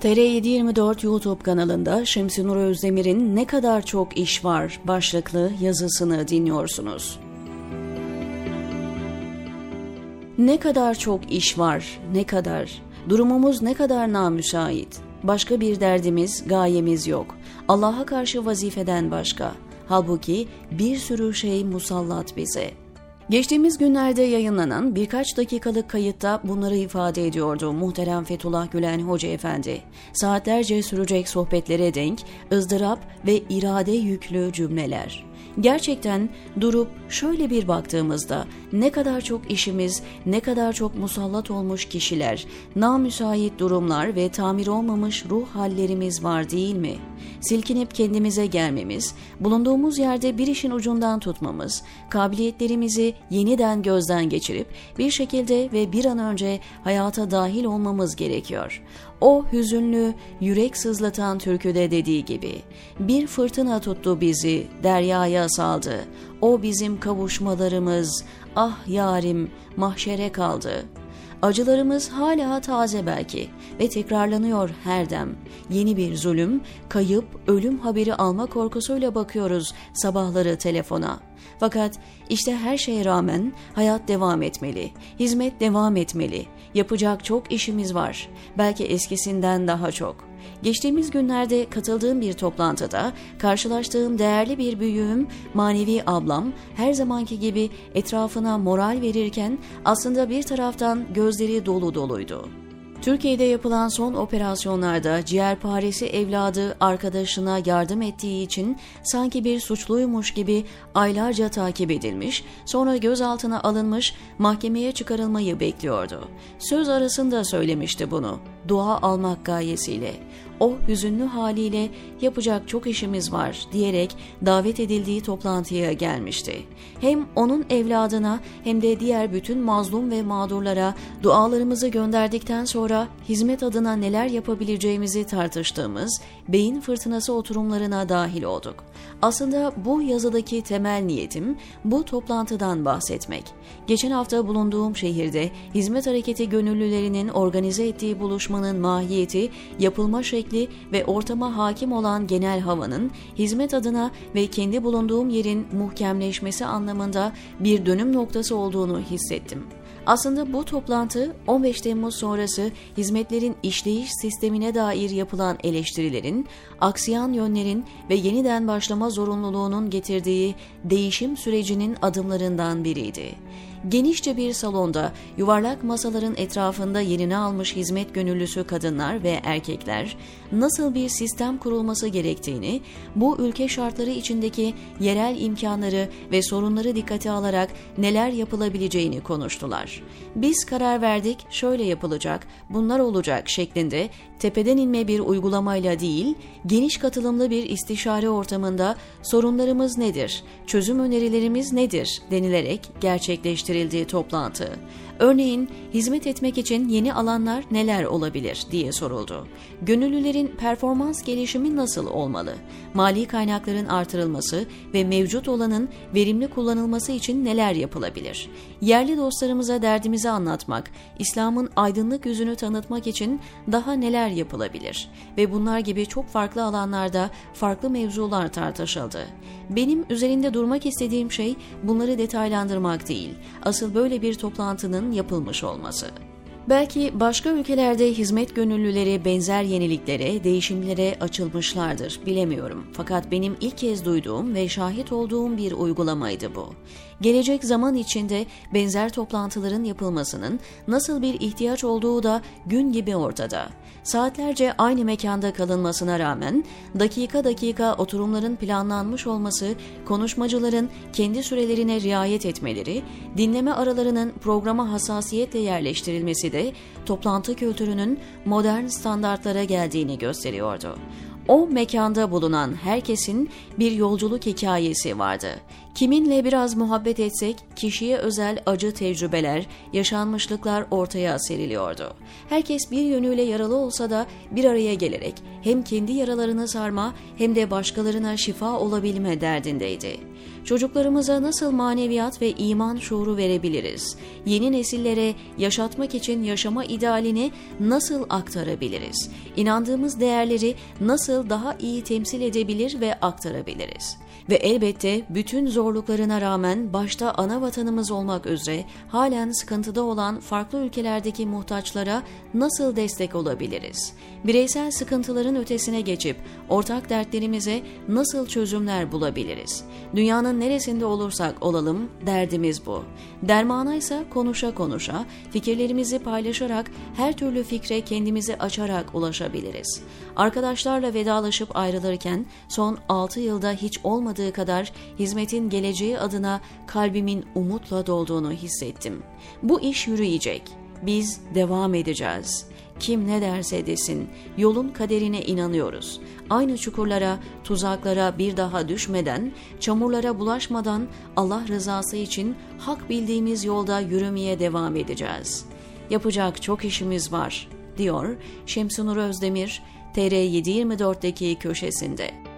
TR724 YouTube kanalında Şemsi Nur Özdemir'in Ne Kadar Çok İş Var başlıklı yazısını dinliyorsunuz. Ne kadar çok iş var, ne kadar. Durumumuz ne kadar namüsait. Başka bir derdimiz, gayemiz yok. Allah'a karşı vazifeden başka. Halbuki bir sürü şey musallat bize. Geçtiğimiz günlerde yayınlanan birkaç dakikalık kayıtta bunları ifade ediyordu muhterem Fethullah Gülen Hoca Efendi. Saatlerce sürecek sohbetlere denk, ızdırap ve irade yüklü cümleler. Gerçekten durup şöyle bir baktığımızda ne kadar çok işimiz, ne kadar çok musallat olmuş kişiler, namüsait durumlar ve tamir olmamış ruh hallerimiz var değil mi? Silkinip kendimize gelmemiz, bulunduğumuz yerde bir işin ucundan tutmamız, kabiliyetlerimizi yeniden gözden geçirip bir şekilde ve bir an önce hayata dahil olmamız gerekiyor. O hüzünlü, yürek sızlatan türküde dediği gibi, bir fırtına tuttu bizi, deryaya saldı. O bizim kavuşmalarımız, ah yarim, mahşere kaldı. Acılarımız hala taze belki ve tekrarlanıyor her dem. Yeni bir zulüm, kayıp, ölüm haberi alma korkusuyla bakıyoruz sabahları telefona. Fakat işte her şeye rağmen hayat devam etmeli, hizmet devam etmeli. Yapacak çok işimiz var. Belki eskisinden daha çok. Geçtiğimiz günlerde katıldığım bir toplantıda karşılaştığım değerli bir büyüğüm, manevi ablam her zamanki gibi etrafına moral verirken aslında bir taraftan gözleri dolu doluydu. Türkiye'de yapılan son operasyonlarda ciğerparesi evladı arkadaşına yardım ettiği için sanki bir suçluymuş gibi aylarca takip edilmiş, sonra gözaltına alınmış, mahkemeye çıkarılmayı bekliyordu. Söz arasında söylemişti bunu, dua almak gayesiyle o hüzünlü haliyle yapacak çok işimiz var diyerek davet edildiği toplantıya gelmişti. Hem onun evladına hem de diğer bütün mazlum ve mağdurlara dualarımızı gönderdikten sonra hizmet adına neler yapabileceğimizi tartıştığımız beyin fırtınası oturumlarına dahil olduk. Aslında bu yazıdaki temel niyetim bu toplantıdan bahsetmek. Geçen hafta bulunduğum şehirde hizmet hareketi gönüllülerinin organize ettiği buluşmanın mahiyeti, yapılma şekli ve ortama hakim olan genel havanın hizmet adına ve kendi bulunduğum yerin muhkemleşmesi anlamında bir dönüm noktası olduğunu hissettim. Aslında bu toplantı 15 Temmuz sonrası hizmetlerin işleyiş sistemine dair yapılan eleştirilerin, aksiyan yönlerin ve yeniden başlama zorunluluğunun getirdiği değişim sürecinin adımlarından biriydi genişçe bir salonda yuvarlak masaların etrafında yerini almış hizmet gönüllüsü kadınlar ve erkekler nasıl bir sistem kurulması gerektiğini, bu ülke şartları içindeki yerel imkanları ve sorunları dikkate alarak neler yapılabileceğini konuştular. Biz karar verdik, şöyle yapılacak, bunlar olacak şeklinde tepeden inme bir uygulamayla değil, geniş katılımlı bir istişare ortamında sorunlarımız nedir, çözüm önerilerimiz nedir? denilerek gerçekleştirildiği toplantı. Örneğin hizmet etmek için yeni alanlar neler olabilir diye soruldu. Gönüllülerin performans gelişimi nasıl olmalı? Mali kaynakların artırılması ve mevcut olanın verimli kullanılması için neler yapılabilir? Yerli dostlarımıza derdimizi anlatmak, İslam'ın aydınlık yüzünü tanıtmak için daha neler yapılabilir? Ve bunlar gibi çok farklı alanlarda farklı mevzular tartışıldı. Benim üzerinde durmak istediğim şey bunları detaylandırmak değil. Asıl böyle bir toplantının yapılmış olması. Belki başka ülkelerde hizmet gönüllüleri benzer yeniliklere, değişimlere açılmışlardır, bilemiyorum. Fakat benim ilk kez duyduğum ve şahit olduğum bir uygulamaydı bu. Gelecek zaman içinde benzer toplantıların yapılmasının nasıl bir ihtiyaç olduğu da gün gibi ortada. Saatlerce aynı mekanda kalınmasına rağmen dakika dakika oturumların planlanmış olması, konuşmacıların kendi sürelerine riayet etmeleri, dinleme aralarının programa hassasiyetle yerleştirilmesi de toplantı kültürünün modern standartlara geldiğini gösteriyordu o mekanda bulunan herkesin bir yolculuk hikayesi vardı. Kiminle biraz muhabbet etsek kişiye özel acı tecrübeler, yaşanmışlıklar ortaya seriliyordu. Herkes bir yönüyle yaralı olsa da bir araya gelerek hem kendi yaralarını sarma hem de başkalarına şifa olabilme derdindeydi. Çocuklarımıza nasıl maneviyat ve iman şuuru verebiliriz? Yeni nesillere yaşatmak için yaşama idealini nasıl aktarabiliriz? İnandığımız değerleri nasıl daha iyi temsil edebilir ve aktarabiliriz? Ve elbette bütün zorluklarına rağmen başta ana vatanımız olmak üzere halen sıkıntıda olan farklı ülkelerdeki muhtaçlara nasıl destek olabiliriz? Bireysel sıkıntıların ötesine geçip ortak dertlerimize nasıl çözümler bulabiliriz? Dünyanın neresinde olursak olalım derdimiz bu. Dermana ise konuşa konuşa, fikirlerimizi paylaşarak her türlü fikre kendimizi açarak ulaşabiliriz. Arkadaşlarla vedalaşıp ayrılırken son 6 yılda hiç olmadığı kadar hizmetin geleceği adına kalbimin umutla dolduğunu hissettim. Bu iş yürüyecek. Biz devam edeceğiz. Kim ne derse desin, yolun kaderine inanıyoruz. Aynı çukurlara, tuzaklara bir daha düşmeden, çamurlara bulaşmadan Allah rızası için hak bildiğimiz yolda yürümeye devam edeceğiz. Yapacak çok işimiz var, diyor Şemsunur Özdemir, TR724'deki köşesinde.